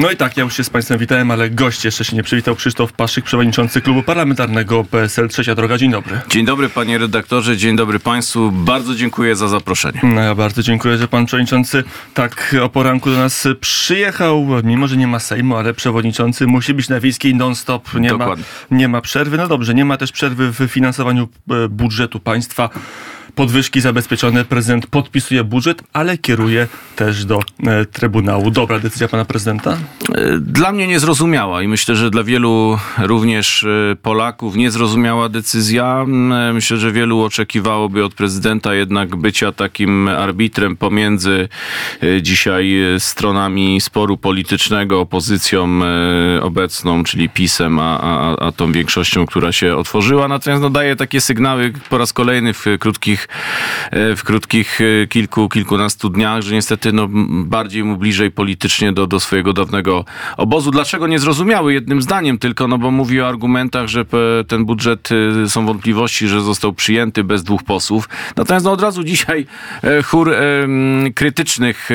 No i tak, ja już się z Państwem witałem, ale gość jeszcze się nie przywitał. Krzysztof Paszyk, przewodniczący klubu parlamentarnego PSL Trzecia Droga. Dzień dobry. Dzień dobry panie redaktorze, dzień dobry państwu. Bardzo dziękuję za zaproszenie. No ja bardzo dziękuję, że pan przewodniczący tak o poranku do nas przyjechał. Mimo, że nie ma Sejmu, ale przewodniczący musi być na wiejskiej non-stop. Nie ma, Dokładnie. nie ma przerwy. No dobrze, nie ma też przerwy w finansowaniu e, budżetu państwa. Podwyżki zabezpieczone, prezydent podpisuje budżet, ale kieruje też do e, Trybunału. Dobra decyzja pana prezydenta? E, Dla mnie niezrozumiała i myślę, że dla wielu również e, Polaków niezrozumiała decyzja. M, e, Myślę, że wielu oczekiwałoby od prezydenta jednak bycia takim arbitrem pomiędzy dzisiaj stronami sporu politycznego, opozycją obecną, czyli PiSem, a, a, a tą większością, która się otworzyła. Natomiast no, daje takie sygnały po raz kolejny w krótkich, e, w krótkich e, kilku, kilkunastu dniach, że niestety no, bardziej mu bliżej politycznie do, do swojego dawnego obozu. Dlaczego niezrozumiały? Jednym zdaniem tylko, no bo mówi o argumentach, że ten budżet e, są wątpliwości, że został przyjęty bez dwóch posłów. Natomiast no, od razu dzisiaj chór krytycznych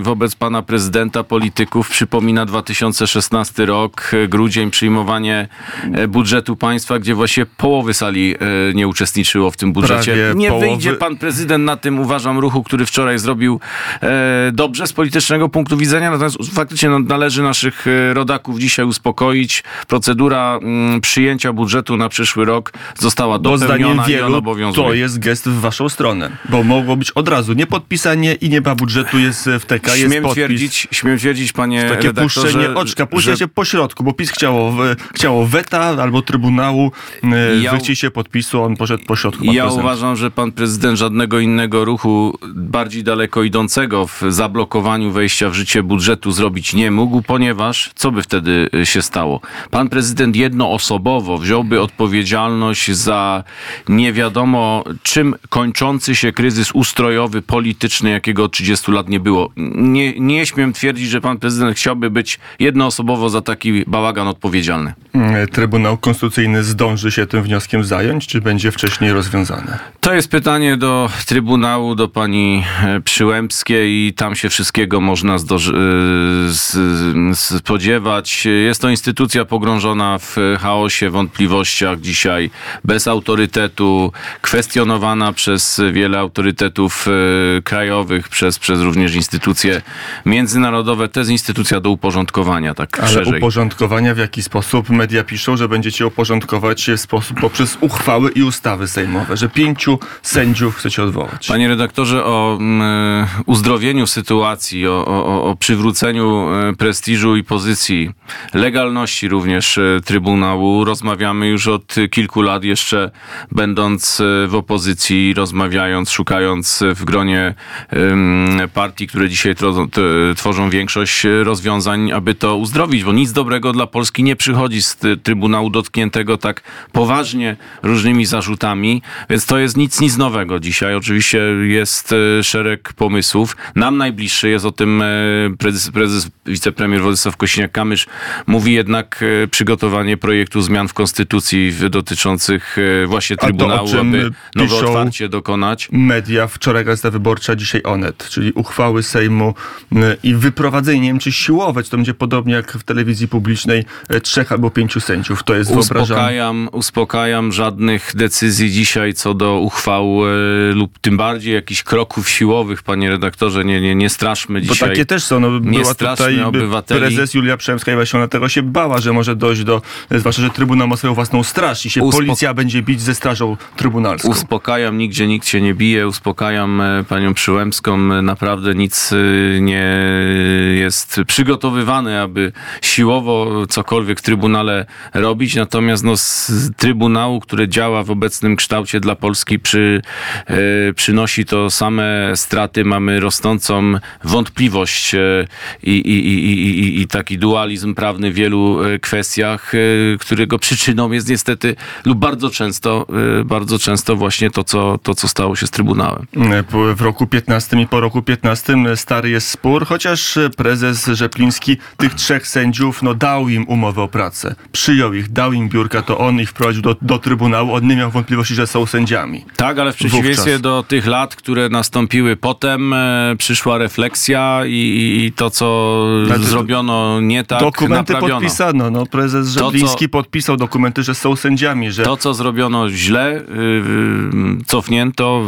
wobec pana prezydenta, polityków przypomina 2016 rok, grudzień, przyjmowanie budżetu państwa, gdzie właśnie połowy sali nie uczestniczyło w tym budżecie. Prawie Nie połowy. wyjdzie pan prezydent na tym, uważam, ruchu, który wczoraj zrobił e, dobrze z politycznego punktu widzenia, natomiast faktycznie no, należy naszych e, rodaków dzisiaj uspokoić. Procedura mm, przyjęcia budżetu na przyszły rok została Bo dopełniona i on wielu obowiązuje. to jest gest w waszą stronę. Bo mogło być od razu niepodpisanie i nie ma budżetu, jest w TK, jest Śmiem podpis. twierdzić, śmiem twierdzić, panie Takie redaktorze, puszczenie oczka, puszcza że się po środku, bo PiS chciało, w- chciało weta albo Trybunału, e, Ja- wyciście podpisu, on poszedł po środku. Pan Ja prezydent. uważam, że pan prezydent żadnego innego ruchu bardziej daleko idącego w zablokowaniu wejścia w życie budżetu zrobić nie mógł, ponieważ co by wtedy y, się stało? Pan prezydent jednoosobowo wziąłby odpowiedzialność za nie wiadomo czym kończący się kryzys ustrojowy, polityczny, jakiego od 30 lat nie było. Nie, nie śmiem twierdzić, że pan prezydent chciałby być jednoosobowo za taki bałagan odpowiedzialny. E, Trybunał Konstytucyjny zdąży się tym wnioskiem zająć, czy będzie wcześniej rozwiązane? To jest pytanie do Trybunału, do pani e, Przyłębskiej i tam się wszystkiego można e, spodziewać. Jest to instytucja pogrążona w chaosie, wątpliwościach dzisiaj, bez autorytetu, kwestionowana przez wiele autorytetów e, krajowych, przez, przez również instytucje międzynarodowe. To jest instytucja do uporządkowania, tak Ale szerzej. uporządkowania w jaki sposób? Media piszą, że będziecie uporządkować w sposób poprzez uchwały i ustawy sejmowe, że pięciu sędziów chcecie odwołać. Panie redaktorze, o mm, uzdrowieniu sytuacji, o, o, o przywróceniu e, prestiżu i pozycji, legalności również e, Trybunału rozmawiamy już od kilku lat, jeszcze będąc e, w opozycji, rozmawiając, szukając w gronie partii, które dzisiaj tworzą większość e, rozwiązań, aby to uzdrowić, bo nic dobrego dla Polski nie przychodzi z Trybunału dotkniętego tak poważnie różnymi zarzutami, więc to jest nic, nic nowego dzisiaj. Oczywiście jest e, szereg pomysłów. Nam najbliższy jest o tym e, prezes, prezes wicepremier Władysław Kośniak-Kamysz mówi jednak e, przygotowanie projektu zmian w konstytucji dotyczących właśnie to Trybunału, czym aby nowe otwarcie dokonać. Media, wczoraj Gazeta Wyborcza, dzisiaj Onet, czyli uchwały Sejmu i wyprowadzenie, nie wiem czy siłowe, czy to będzie podobnie jak w telewizji publicznej, trzech albo pięciu sędziów. To jest. Uspokajam, uspokajam, żadnych decyzji dzisiaj co do uchwał e, lub tym bardziej jakichś kroków siłowych, panie redaktorze, nie, nie, nie straszmy Bo dzisiaj. takie też są. No, była straszmy tutaj obywateli. prezes Julia Przemska i właśnie ona tego się bała, że może dojść do, zwłaszcza, że Trybunał ma swoją własną straż i się Uspok- policja będzie bić ze strażą trybunalską. Uspokajam, nigdzie nikt się nie bije, uspokajam e, panią Przyłębską, e, naprawdę nic e, nie jest przygotowywane, aby siłowo cokolwiek w Trybunale robić, natomiast no, z Trybunału, który działa w obecnym kształcie dla Polski przy, e, przynosi to same straty, mamy rosnącą wątpliwość e, i, i, i, i, taki dualizm prawny w wielu e, kwestiach, którego przyczyną jest niestety lub bardzo często, bardzo często właśnie to, co, to, co stało się z Trybunałem. W roku 15 i po roku 15 stary jest spór, chociaż prezes Rzepliński tych trzech sędziów no, dał im umowę o pracę. Przyjął ich, dał im biurka, to on ich wprowadził do, do Trybunału. On nie miał wątpliwości, że są sędziami. Tak, ale w przeciwieństwie Wówczas. do tych lat, które nastąpiły potem, e, przyszła refleksja i, i to, co Znaczy, zrobiono nie tak, dokumenty naprawiono. podpisano. No, prezes Żebliński podpisał dokumenty, że są sędziami, że To, co zrobiono źle, y, y, cofnięto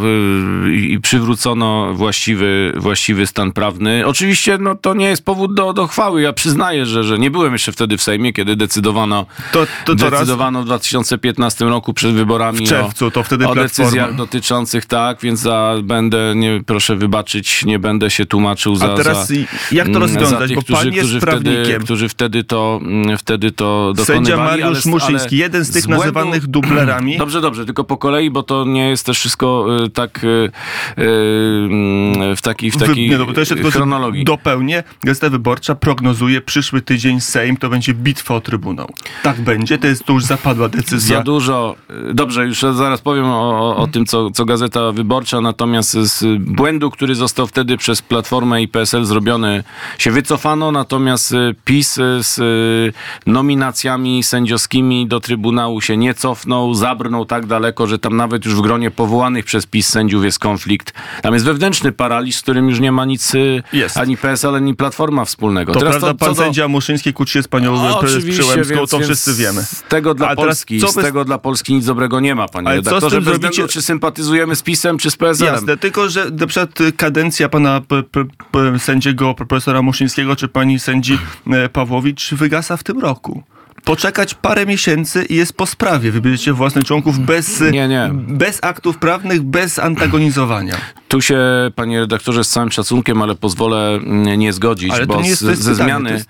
y, i przywrócono właściwy, właściwy stan prawny. Oczywiście no, to nie jest powód do, do chwały. Ja przyznaję, że, że nie byłem jeszcze wtedy w Sejmie, kiedy decydowano, to, to, to raz decydowano w 2015 roku przed wyborami W czerwcu, to wtedy o Platforma. decyzjach dotyczących tak, więc za, będę, nie, proszę wybaczyć, nie będę się tłumaczył za... A teraz za, jak to mm, rozwiązać? za tych, Bo którzy, pan jest którzy prawnikiem. Wtedy, którzy wtedy to, mm, wtedy to dokonywali. Sędzia Mariusz ale- Muszyński, ale jeden z tych błędu- nazywanych dublerami. Dobrze, dobrze, tylko po kolei, bo to nie jest też wszystko y, tak y, y, mm, w takiej, w Wy- takiej nie, no, to jeszcze chronologii. Dopełnię. Gazeta Wyborcza prognozuje przyszły tydzień Sejm, to będzie bitwa o Trybunał. Tak będzie, to jest to już zapadła decyzja. Za dużo. Dobrze, już zaraz powiem o, o, tym, co, co Gazeta Wyborcza, natomiast z błędu, który został wtedy przez Platformę i PSL zrobiony, się wycofano, natomiast y, PiS y, z y, nominacjami sędziowskimi do Trybunału się nie cofnął, zabrnął tak daleko, że tam nawet już w gronie powołanych przez PiS sędziów jest konflikt. Tam jest wewnętrzny paraliż, z którym już nie ma nic Jest. ani PSL, ani Platforma wspólnego. To Teraz prawda, pan co do- sędzia Muszyński kłóci się z panią o, prezes Przyłębską, więc- to wszyscy wiemy. Z tego dla Ale Polski, co z tego dla Polski nic dobrego nie ma, panie Ale redaktorze. tym Bez względu, czy sympatyzujemy z PiSem, czy z PSL-em. Jasne, tylko że na przykład y, kadencja pana p, p, p, sędziego profesora Muszyńskiego czy pani sędzi e, Pawłowicz wygasa w tym roku. Poczekać parę miesięcy i jest po sprawie. Wybierzecie własnych członków bez, Nie, nie. bez aktów prawnych, bez antagonizowania. Tu się, panie redaktorze, z całym szacunkiem, ale pozwolę mm, nie zgodzić, Ale bo jest, ze, pytanie, zmiany,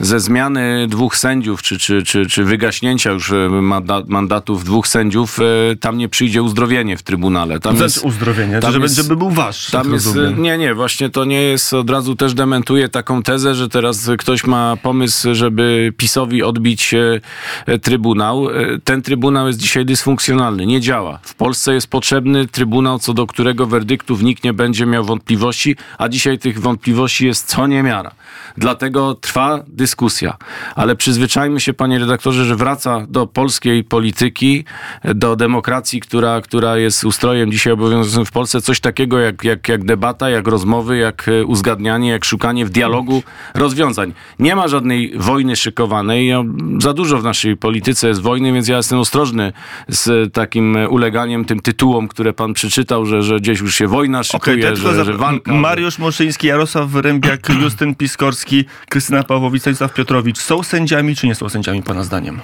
ze zmiany dwóch sędziów, czy, czy, czy, czy wygaśnięcia już e, manda, mandatów dwóch sędziów, e, tam nie przyjdzie uzdrowienie w Trybunale. Tam Znaczy jest, uzdrowienie, tam żeby, jest- żeby był wasz. Tam jest, nie, nie, właśnie to nie jest, od razu też dementuję taką tezę, że teraz ktoś ma pomysł, żeby PiSowi odbić e, e, Trybunał. E, Ten Trybunał jest dzisiaj dysfunkcjonalny, nie działa. W Polsce jest potrzebny Trybunał, co do którego werdyktów nikt nie będzie miał wątpliwości, a dzisiaj tych wątpliwości jest co niemiara. Dlatego trwa dyskusja. Ale przyzwyczajmy się, panie redaktorze, że wraca do polskiej polityki, do demokracji, która, która jest ustrojem dzisiaj obowiązującym w Polsce, coś takiego jak, jak, jak debata, jak rozmowy, jak e, uzgadnianie, jak szukanie w dialogu rozwiązań. Nie ma żadnej wojny szykowanej. Ja, za dużo w naszej polityce jest wojny, więc ja jestem ostrożny z takim uleganiem tym tytułom, które pan przeczytał, że, że gdzieś już się wojna szykuje, tylko że, za- że walka. Mariusz Muszyński, Jarosław Wyrębiak, Justyn Piskorski, Krystyna Pawłowicz, Stanisław Piotrowicz są sędziami czy nie są sędziami pana zdaniem?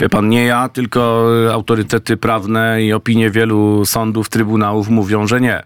Wie pan, nie ja, tylko y, autorytety prawne i opinie wielu sądów, trybunałów mówią, że nie.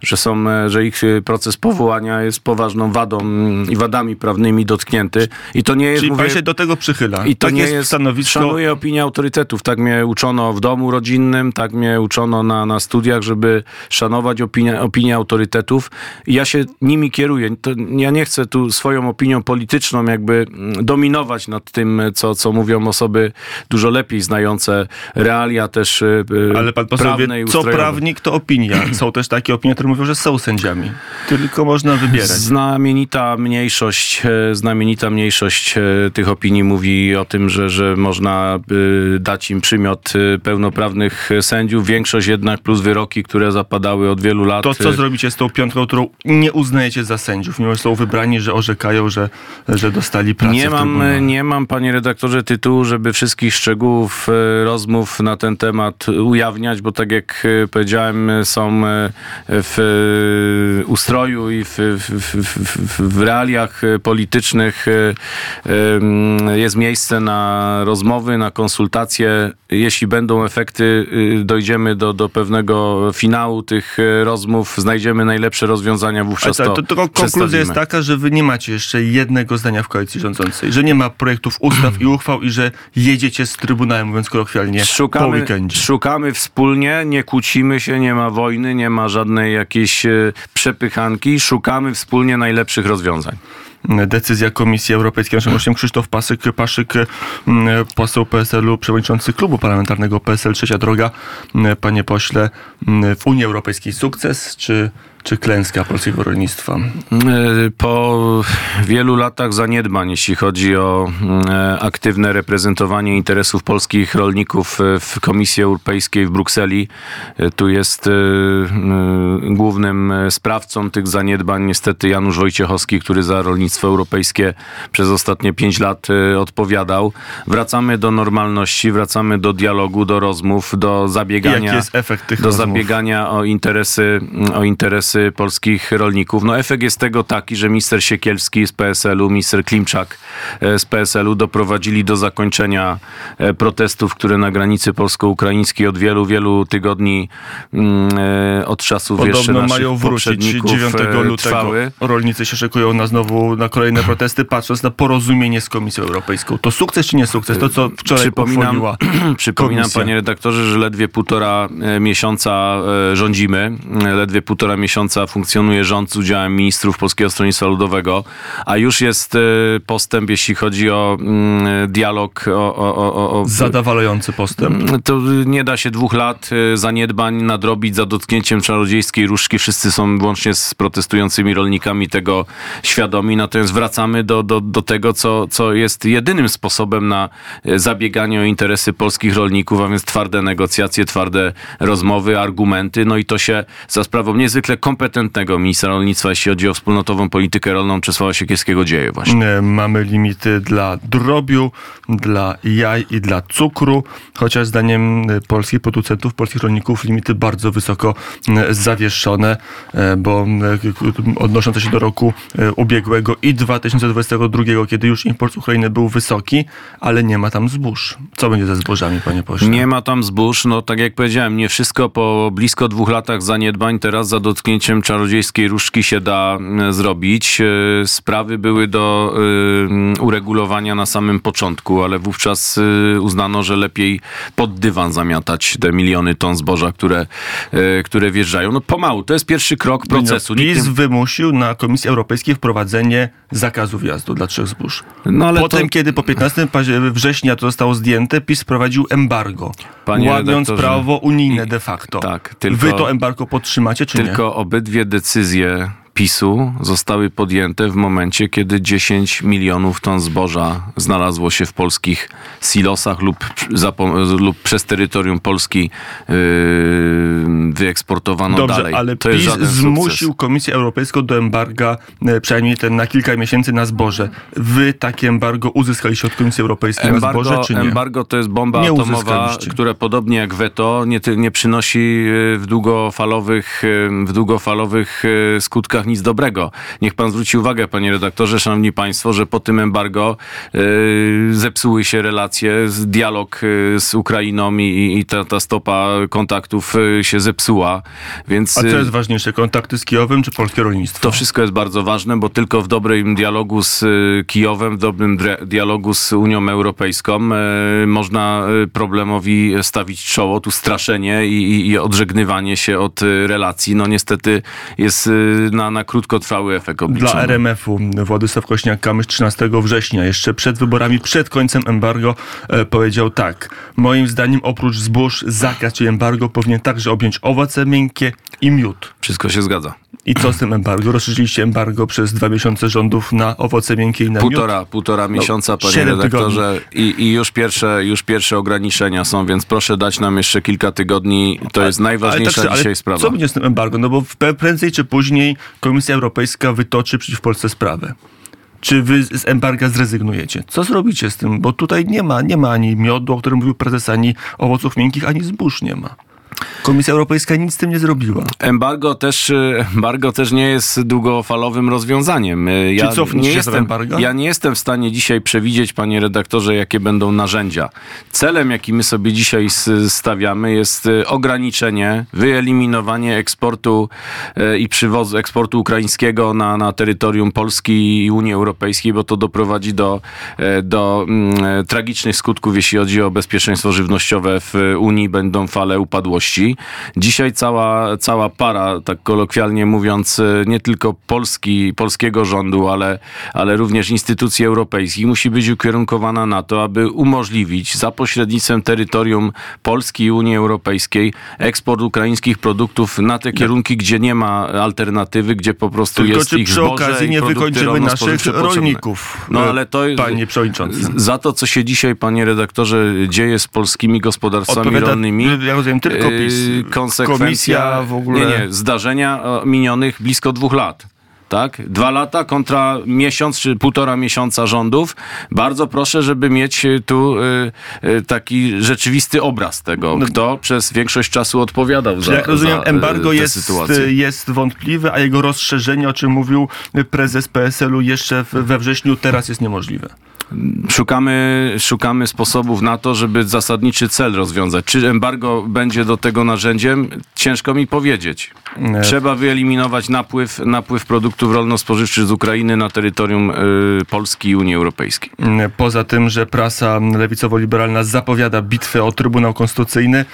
Że, są, e, że ich y, proces powołania jest poważną wadą mm, i wadami prawnymi dotknięty. I to nie jest, Czyli mówię, pan się do tego przychyla. i to tak nie jest, jest, stanowisko. szanuję opinię autorytetów. Tak mnie uczono w domu rodzinnym, tak mnie uczono na, na studiach, żeby szanować opinię, opinię autorytetów. I ja się nimi kieruję. To, ja nie chcę tu swoją opinią polityczną jakby mm, dominować nad tym, co, co mówią osoby dużo lepiej znające realia też y, y, Ale pan poseł wie, co prawnik, to opinia. Są też takie opinie, które mówią, że są sędziami. Tylko można wybierać. Znamienita mniejszość, e, znamienita mniejszość e, tych opinii mówi o tym, że, że można e, dać im przymiot e, pełnoprawnych sędziów. Większość jednak plus wyroki, które zapadały od wielu lat. To, co e, zrobicie z tą piątką, którą nie uznajecie za sędziów, mimo że są wybrani, że orzekają, że, że dostali pracę Nie mam, nie mam, panie redaktorze, tytułu, żeby wszystkich szczegółów e, rozmów na ten temat ujawniać, bo tak jak e, powiedziałem, są e, w ustroju i w, w, w, w, realiach politycznych jest miejsce na rozmowy, na konsultacje. Jeśli będą efekty, dojdziemy do, do pewnego finału tych rozmów, znajdziemy najlepsze rozwiązania, Ale wówczas tak, to, to, tylko konkluzja jest taka, że wy nie macie jeszcze jednego zdania w koalicji rządzącej, że nie ma projektów ustaw i uchwał i że jedziecie z Trybunałem, mówiąc kolokwialnie, po Szukamy, weekendzie. szukamy wspólnie, nie kłócimy się, nie ma wojny, nie ma żadnej jakiejś e, przepychanki. Szukamy wspólnie najlepszych rozwiązań. Decyzja Komisji Europejskiej. Naszym gościem Krzysztof Paszyk, Paszyk, mm, poseł PSL-u, przewodniczący klubu parlamentarnego PSL Trzecia Droga. Panie pośle, w Unii Europejskiej sukces, czy czy klęska polskiego rolnictwa? E, Po wielu latach zaniedbań, jeśli chodzi o e, aktywne reprezentowanie interesów polskich rolników e, w Komisji Europejskiej w Brukseli, e, tu jest głównym sprawcą tych zaniedbań niestety Janusz Wojciechowski, który za rolnictwo europejskie przez ostatnie pięć lat odpowiadał. Wracamy do normalności, wracamy do dialogu, do rozmów, do zabiegania jaki jest efekt tych do rozmów? zabiegania o interesy, o interesy polskich rolników. No efekt jest tego taki, że minister Siekielski z PSL-u, minister Klimczak e, z PSL-u doprowadzili do zakończenia e, protestów, które na granicy polsko-ukraińskiej od wielu, wielu tygodni mm, e, od czasów jeszcze Podobno naszych mają wrócić poprzedników 9 e, lutego. trwały. Rolnicy się szykują na znowu na kolejne protesty, patrząc na porozumienie z Komisją Europejską. To sukces czy nie sukces? To, co wczoraj Przypominam, przypominam panie redaktorze, że ledwie półtora miesiąca rządzimy, ledwie półtora miesiąca funkcjonuje rząd z udziałem ministrów Polskiego Stronnictwa Ludowego, a już jest e, postęp, jeśli chodzi o mm, dialog, o, o, o, o, Zadawalający postęp. to nie da się dwóch lat e, zaniedbań nadrobić za dotknięciem czarodziejskiej różdżki. Wszyscy są łącznie z protestującymi rolnikami tego świadomi. Natomiast wracamy do, do, do tego, co, co jest jedynym sposobem na e, zabieganie o interesy polskich rolników, a więc twarde negocjacje, twarde rozmowy, argumenty. No i to się za sprawą niezwykle kompetentnego ministra rolnictwa, jeśli chodzi o wspólnotową politykę rolną Czesława Siekierskiego dzieje właśnie. E, Mamy limity dla drobiu, dla jaj i dla cukru, chociaż zdaniem e, polskich producentów, polskich rolników limity bardzo wysoko e, zawieszone, bo odnoszące się do roku ubiegłego i 2022, kiedy już import z Ukrainy był wysoki, ale nie ma tam zbóż. Co będzie ze zbożami, panie pośle? Nie ma tam zbóż, no tak jak powiedziałem, nie wszystko po blisko dwóch latach zaniedbań teraz za dotknięciem czarodziejskiej różdżki się da mm, zrobić. E, Sprawy były do y, uregulowania na samym początku, ale wówczas uznano, że lepiej pod dywan zamiatać te miliony ton zboża, które, które wjeżdżają. No pomału, to jest pierwszy krok procesu. Nikt PiS nie- wymusił na Komisji Europejskiej wprowadzenie zakazu wjazdu dla trzech zbóż. No ale Potem, to- kiedy po 15 paź- września to zostało zdjęte, PiS wprowadził embargo, Panie łamiąc prawo unijne de facto. tak, tylko- Wy to embargo podtrzymacie, czy nie? Tylko obydwie decyzje PiSu zostały podjęte w momencie, kiedy 10 milionów ton zboża znalazło się w polskich silosach lub, lub przez terytorium Polski yy, wyeksportowano Dobrze, dalej. ale to PiS zmusił sukces. Komisję Europejską do embarga, e, przynajmniej ten na kilka miesięcy na zboże. Wy takie embargo uzyskaliście od Komisji Europejskiej na Embargo, zboże, czy nie? embargo to jest bomba Nie atomowa, która podobnie jak weto nie, nie przynosi y, w długofalowych, y, w długofalowych y, skutkach nic dobrego. Niech pan zwróci uwagę, panie redaktorze, szanowni państwo, że po tym embargo y, zepsuły się relacje, dialog y, z Ukrainą i, i ta, ta stopa kontaktów y, się zepsuła. Więc, A co jest ważniejsze, kontakty z Kijowem, czy polskie rolnictwo? to wszystko jest bardzo ważne, bo tylko w dobrym dialogu z Kijowem, w dobrym dialogu z Unią Europejską e, można e, problemowi stawić czoło. Tu straszenie i, i, i odżegnywanie się od e, relacji, no niestety jest e, na, na krótkotrwały efekt obliczony. Dla RMF-u Władysław Kośniak-Kamysz 13 września, jeszcze przed wyborami, przed końcem embargo, e, powiedział tak. Moim zdaniem oprócz zbóż zakaz czy embargo powinien także objąć owoce miękkie i miód. Wszystko się zgadza. I co z tym embargo? Rozszerzyliście embargo przez dwa miesiące rządów na owoce miękkie i na miód? Półtora, półtora miesiąca, panie siedem redaktorze, i, i już, pierwsze, już pierwsze ograniczenia są, więc proszę dać nam jeszcze kilka tygodni. To jest najważniejsza tak, ale dzisiaj sprawa. Co będzie z tym embargo? No bo prędzej czy później Komisja Europejska wytoczy przeciw Polsce sprawę. Czy wy z embarga zrezygnujecie? Co zrobicie z tym? Bo tutaj nie ma, nie ma ani miodu, o którym mówił prezes, ani owoców miękkich, ani zbóż nie ma. Komisja Europejska nic z tym nie zrobiła. Embargo też, y, embargo też nie jest długofalowym rozwiązaniem. Y, Ja cofniecie nie się jestem, embarga? ja nie jestem w stanie dzisiaj przewidzieć, panie redaktorze, jakie będą narzędzia. Celem, jaki my sobie dzisiaj stawiamy, jest y, ograniczenie, wyeliminowanie eksportu i przywozu eksportu ukraińskiego na, na terytorium Polski i Unii Europejskiej, bo to doprowadzi do, e, do mm, e, tragicznych skutków, jeśli chodzi o bezpieczeństwo żywnościowe w Unii. Będą fale upadłości. Dzisiaj cała, cała para, tak kolokwialnie mówiąc, e, nie tylko Polski, polskiego rządu, ale, ale również instytucji europejskich musi być ukierunkowana na to, aby umożliwić za pośrednictwem terytorium Polski i Unii Europejskiej eksport ukraińskich produktów na te kierunki, gdzie nie ma alternatywy, gdzie po prostu Tylko jest czy ich przy okazji nie wykończymy naszych potrzebne. rolników? No e, ale to Panie przewodniczący. Za to, co się dzisiaj, panie redaktorze, dzieje z polskimi gospodarstwami Odpowiada, rolnymi. ja rozumiem, tylko PiS. yy, Konsekwencja Komisja w ogóle- Nie, nie, zdarzenia e, minionych blisko dwóch lat. Tak? Dwa lata kontra miesiąc czy półtora miesiąca rządów. Bardzo proszę, żeby mieć e, tu e, taki rzeczywisty obraz tego, kto przez większość czasu odpowiadał za, Czy jak rozumiem, za embargo jest, sytuację. jest wątpliwe, a jego rozszerzenie, o czym mówił prezes PSL-u jeszcze w- we wrześniu, teraz jest niemożliwe. Szukamy, szukamy sposobów na to, żeby zasadniczy cel rozwiązać. Czy embargo będzie do tego narzędziem? Ciężko mi powiedzieć. Trzeba wyeliminować napływ, napływ produktów rolno-spożywczych z Ukrainy na terytorium y, Polski i Unii Europejskiej. Poza tym, że prasa lewicowo-liberalna zapowiada bitwę o Trybunał Konstytucyjny,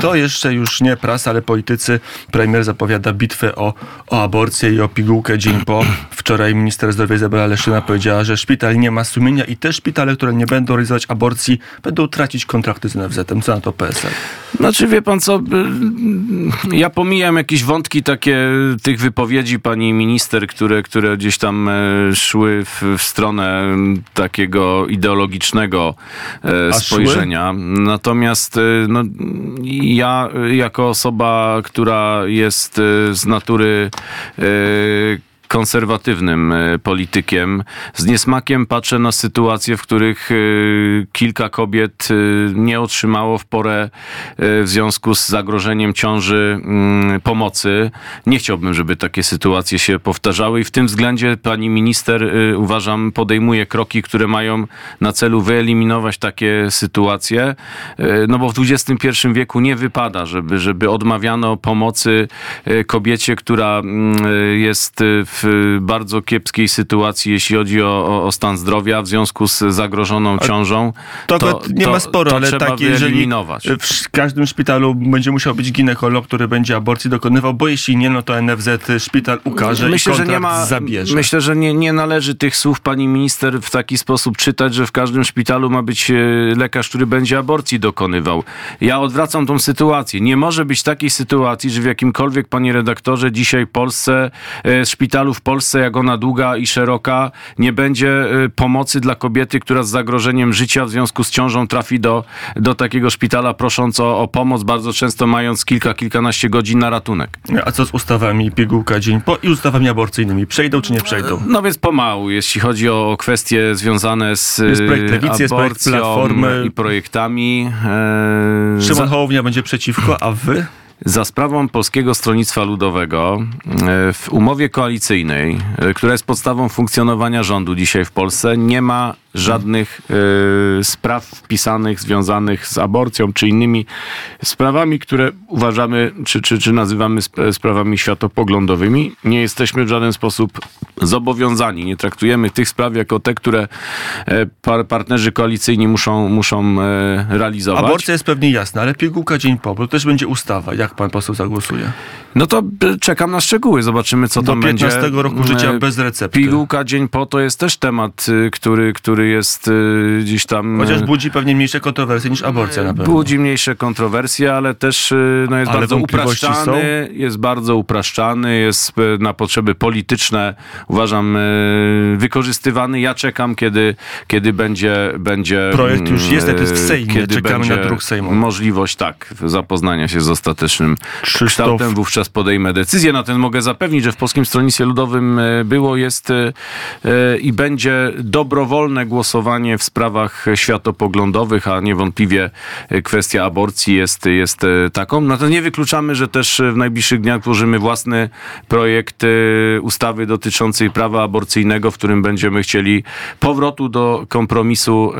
to jeszcze już nie prasa, ale politycy. Premier zapowiada bitwę o, o aborcję i o pigułkę dzień po. Wczoraj minister zdrowia Izabela Leszczyna powiedziała, że szpital nie ma sumienia i te szpitale, które nie będą realizować aborcji, będą tracić kontrakty z NFZ-em. Co na to PSL? Znaczy, wie pan co, y, ja pomijam jakieś wątki takie tych wypowiedzi pani minister, które, które gdzieś tam e, szły w, w stronę takiego ideologicznego e, A spojrzenia. Natomiast e, no, ja jako osoba, która jest e, z natury konserwatywnym e, politykiem. Z niesmakiem patrzę na sytuacje, w których e, kilka kobiet e, nie otrzymało w porę w związku z zagrożeniem ciąży mm, pomocy. Nie chciałbym, żeby takie sytuacje się powtarzały i w tym względzie pani minister uważam podejmuje kroki, które mają na celu wyeliminować takie sytuacje, no bo w XXI wieku nie wypada, żeby, żeby odmawiano pomocy kobiecie, która mm, jest e, w bardzo kiepskiej sytuacji, jeśli chodzi o, o, stan zdrowia w związku z zagrożoną ciążą. To, nie ma sporo, to ale trzeba jeżeli wyeliminować. w każdym szpitalu będzie musiał być ginekolog, który będzie aborcji dokonywał, bo jeśli nie, no to NFZ szpital ukaże Myślę, i że nie ma, zabierze. myślę, że nie, nie należy tych słów pani minister w taki sposób czytać, że w każdym szpitalu ma być e, lekarz, który będzie aborcji dokonywał. Ja odwracam tą sytuację. Nie może być takiej sytuacji, że w jakimkolwiek, panie redaktorze, dzisiaj w Polsce, e, szpitalu w Polsce, jak ona długa i szeroka, nie będzie e, pomocy dla kobiety, która z zagrożeniem życia w związku z ciążą trafi do, do takiego szpitala prosząc o, o pomoc, bardzo często mając kilka, kilkanaście godzin na ratunek. A co z ustawami pigułka dzień po i ustawami aborcyjnymi? Przejdą czy nie przejdą? No więc pomału, jeśli chodzi o kwestie związane z Jest projekt Lewicy, jest projekt Platformy. i projektami. E, Szymon za, Hołownia będzie przeciwko, a wy? Za sprawą Polskiego Stronnictwa Ludowego e, w umowie koalicyjnej, e, która jest podstawą funkcjonowania rządu dzisiaj w Polsce, nie ma żadnych e, spraw wpisanych związanych z aborcją czy innymi sprawami, które uważamy czy, czy, czy nazywamy sp- sprawami światopoglądowymi. Nie jesteśmy w żaden sposób zobowiązani. Nie traktujemy tych spraw jako te, które e, par, partnerzy koalicyjni muszą, muszą e, realizować. Aborcja jest pewnie jasna, ale pigułka dzień po, bo też będzie ustawa. Jak pan poseł zagłosuje? No to czekam na szczegóły, zobaczymy co Do tam będzie. 15 roku życia bez recepty. Pigułka dzień po to jest też temat, y, który, który jest y, gdzieś tam... Chociaż y, budzi pewnie mniejsze kontrowersje niż aborcja na pewno. Budzi mniejsze kontrowersje, ale też y, no jest Ale bardzo upraszczany, jest bardzo upraszczany, jest na potrzeby polityczne, uważam, wykorzystywany. Ja czekam, kiedy, kiedy będzie, będzie... Projekt już jest, to jest w Sejmie, Kiedy czekamy na druk sejmowy. Możliwość, tak, zapoznania się z ostatecznym Krzysztof- kształtem, wówczas podejmę decyzję. Na ten mogę zapewnić, że w Polskim Stronnictwie Ludowym było, jest i będzie dobrowolne głosowanie w sprawach światopoglądowych, a niewątpliwie kwestia aborcji jest, jest e, taką. Natomiast nie wykluczamy, że też w najbliższych dniach tworzymy własny projekt e, ustawy dotyczącej prawa aborcyjnego, w którym będziemy chcieli powrotu do kompromisu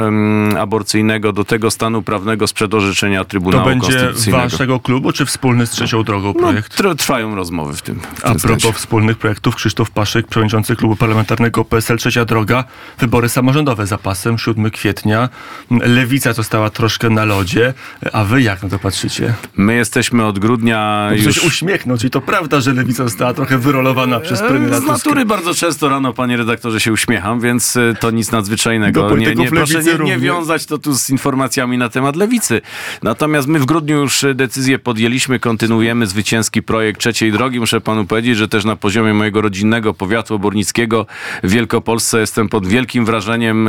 aborcyjnego, do tego stanu prawnego sprzed orzeczenia To Trybunału będzie Konstytucyjnego. waszego klubu, czy wspólny z trzecią drogą No, projekt? tr- trwają rozmowy w tym. W tym A propos sensie. wspólnych projektów, Krzysztof Paszyk, przewodniczący klubu parlamentarnego PSL Trzecia Droga, wybory samorządowe trochę zapasem, 7 kwietnia. Lewica została troszkę na lodzie. A wy jak na to patrzycie? My jesteśmy od grudnia Już... już... Coś uśmiechnąć. I to prawda, że lewica została trochę wyrolowana przez premiera E, Z Tuska. natury bardzo często rano, panie redaktorze, się uśmiecham, więc e, to nic Do nadzwyczajnego. Nie, polityków nie, proszę nie, nie wiązać to tu z informacjami na temat lewicy. Natomiast my w grudniu już e, decyzję podjęliśmy, kontynuujemy zwycięski projekt trzeciej drogi. Muszę panu powiedzieć, że też na poziomie mojego rodzinnego powiatu obornickiego w Wielkopolsce jestem pod wielkim wrażeniem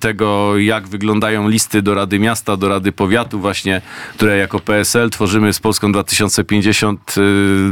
tego, jak wyglądają listy do Rady Miasta, do Rady Powiatu właśnie, które jako PSL tworzymy z Polską 2050. E,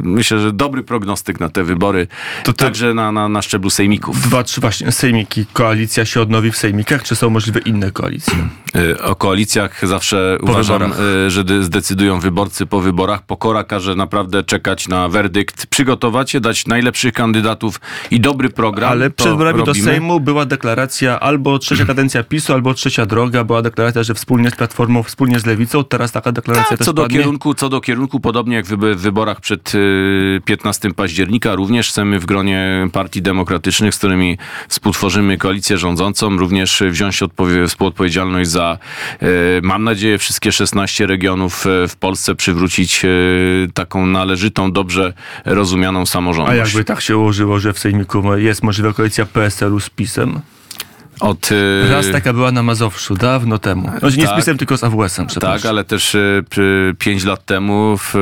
Myślę, że dobry prognostyk na te wybory, To te- także na, na, na szczeblu sejmików. Dwa, trzy właśnie sejmiki. Koalicja się odnowi w sejmikach, czy są możliwe inne koalicje? Y, O koalicjach zawsze Po uważam, wyborach. że de- zdecydują wyborcy po wyborach. Pokora każe naprawdę czekać na werdykt, przygotować się, dać najlepszych kandydatów i dobry program. Ale przed wyborami do. Sejmu była deklaracja albo trzecia kadencja PiSu, albo trzecia droga. Była deklaracja, że wspólnie z Platformą, wspólnie z Lewicą. Teraz taka deklaracja Tak, też co do, padnie. kierunku, co do kierunku, podobnie jak w wyborach przed y, 15 października, również chcemy w gronie partii demokratycznych, z którymi współtworzymy koalicję rządzącą, również wziąć odpowie- współodpowiedzialność za, y, mam nadzieję, wszystkie 16 regionów y, w Polsce, przywrócić y, taką należytą, dobrze rozumianą A samorządność. jakby tak się ułożyło, że w Sejmiku jest możliwa koalicja PSL-u z PiSem? Od, y, Raz taka była na Mazowszu, dawno temu. Znaczy nie z tak. PiSem, tylko z AWS-em, przepraszam. Tak, ale też y, pięć lat temu w,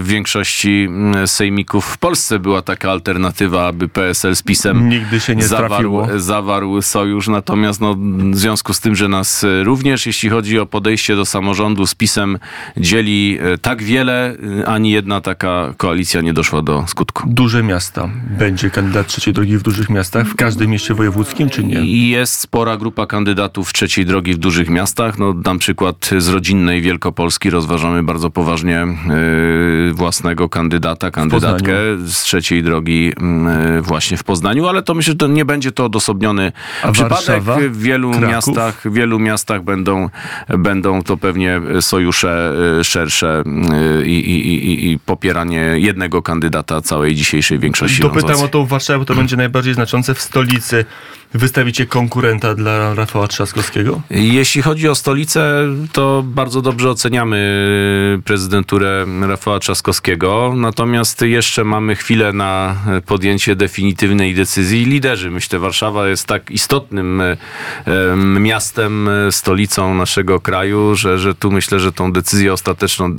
w większości mm, sejmików w Polsce była taka alternatywa, aby PSL z PiSem Nigdy się nie zawarł, zawarł sojusz. Natomiast no, w związku z tym, że nas y, również, jeśli chodzi o podejście do samorządu z PiSem, dzieli y, tak wiele, y, ani jedna taka koalicja nie doszła do skutku. Duże miasta. Będzie kandydat trzeciej drogi w dużych miastach, w każdym mieście wojewódzkim, czy nie? Jest spora grupa kandydatów trzeciej drogi w dużych miastach. No, dam przykład z rodzinnej Wielkopolski. Rozważamy bardzo poważnie y, własnego kandydata, kandydatkę z trzeciej drogi y, właśnie w Poznaniu, ale to myślę, że to nie będzie to odosobniony A przypadek. Warszawa? W wielu Kraków? miastach, w wielu miastach będą, będą to pewnie sojusze y, szersze y, i, i, i, i popieranie jednego kandydata całej dzisiejszej większości Dopytam rządzącej. o tą Warszawę, bo to będzie najbardziej znaczące. W stolicy wystawicie konkurenta dla Rafała Trzaskowskiego? Jeśli chodzi o stolicę, to bardzo dobrze oceniamy prezydenturę Rafała Trzaskowskiego. Natomiast jeszcze mamy chwilę na podjęcie definitywnej decyzji. Liderzy, myślę, Warszawa jest tak istotnym e, em, miastem, e, stolicą naszego kraju, że, że tu myślę, że tą decyzję ostateczną e,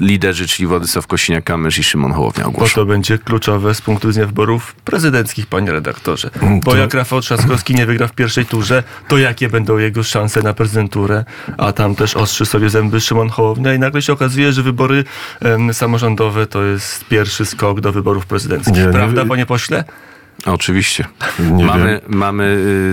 liderzy, czyli Władysław Kosiniak-Kamysz i Szymon Hołownia Bo ogłoszą. to będzie kluczowe z punktu widzenia wyborów prezydenckich, panie redaktorze. Bo jak Rafał Trzaskowski nie wygra w pierwszej turze, to jakie będą jego szanse na prezydenturę? A tam też ostrzy sobie zęby Szymon Hołownia i nagle się okazuje, że wybory em, samorządowe to jest pierwszy skok do wyborów prezydenckich. Nie, nie- Prawda, panie pośle? Oczywiście. Nie mamy mamy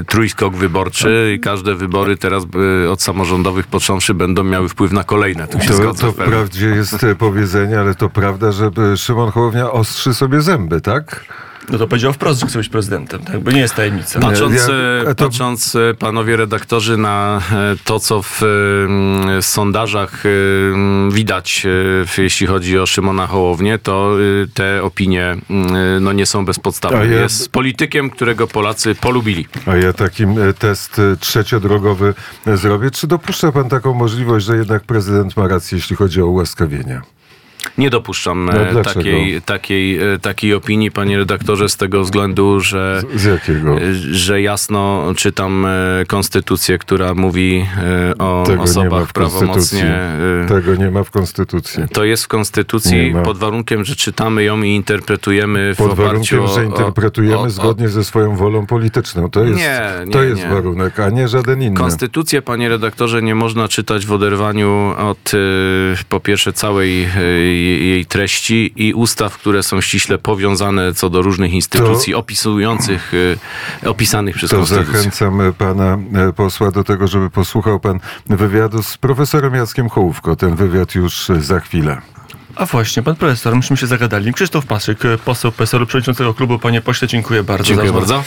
y, trójskok wyborczy i każde wybory teraz y, od samorządowych począwszy będą miały wpływ na kolejne. Tu się To, zgodzę to wprawdzie jest e, powiedzenie, ale to prawda, że e, Szymon Hołownia ostrzy sobie zęby, tak? No to powiedział wprost, że chce być prezydentem. Tak? Bo nie jest tajemnica. Patrząc, Ja- e, to- patrząc e, panowie redaktorzy na e, to, co w e, sondażach widać, w- jeśli chodzi o Szymona Hołownię, to te opinie no, nie są bezpodstawne. Ja- Jest politykiem, którego Polacy polubili. A ja takim test trzeciodrogowy zrobię. Czy dopuszcza pan taką możliwość, że jednak prezydent ma rację, jeśli chodzi o ułaskawienie? Nie dopuszczam No, e, takiej, takiej, e, takiej opinii, panie redaktorze, z tego względu, że, Z jakiego? e, że jasno czytam konstytucję, która mówi o Tego osobach prawomocnie. Tego nie ma w Konstytucji. To jest w Konstytucji pod warunkiem, że czytamy ją i interpretujemy w Pod oparciu warunkiem, o, że interpretujemy o, o, zgodnie ze swoją wolą polityczną. To jest, Nie, nie, to jest nie. warunek, a nie żaden inny. Konstytucję, panie redaktorze, nie można czytać w oderwaniu od po pierwsze całej jej treści i ustaw, które są ściśle powiązane co do różnych instytucji opisujących, y, opisanych przez To Konstytucję. zachęcam e, pana e, posła do tego, żeby posłuchał pan wywiadu z profesorem Jackiem Hołówko. Ten wywiad już e, za chwilę. A właśnie, pan profesor, myśmy się zagadali. Krzysztof Paszyk, poseł PSL-u, przewodniczącego klubu. Panie pośle, dziękuję bardzo. Dziękuję bardzo.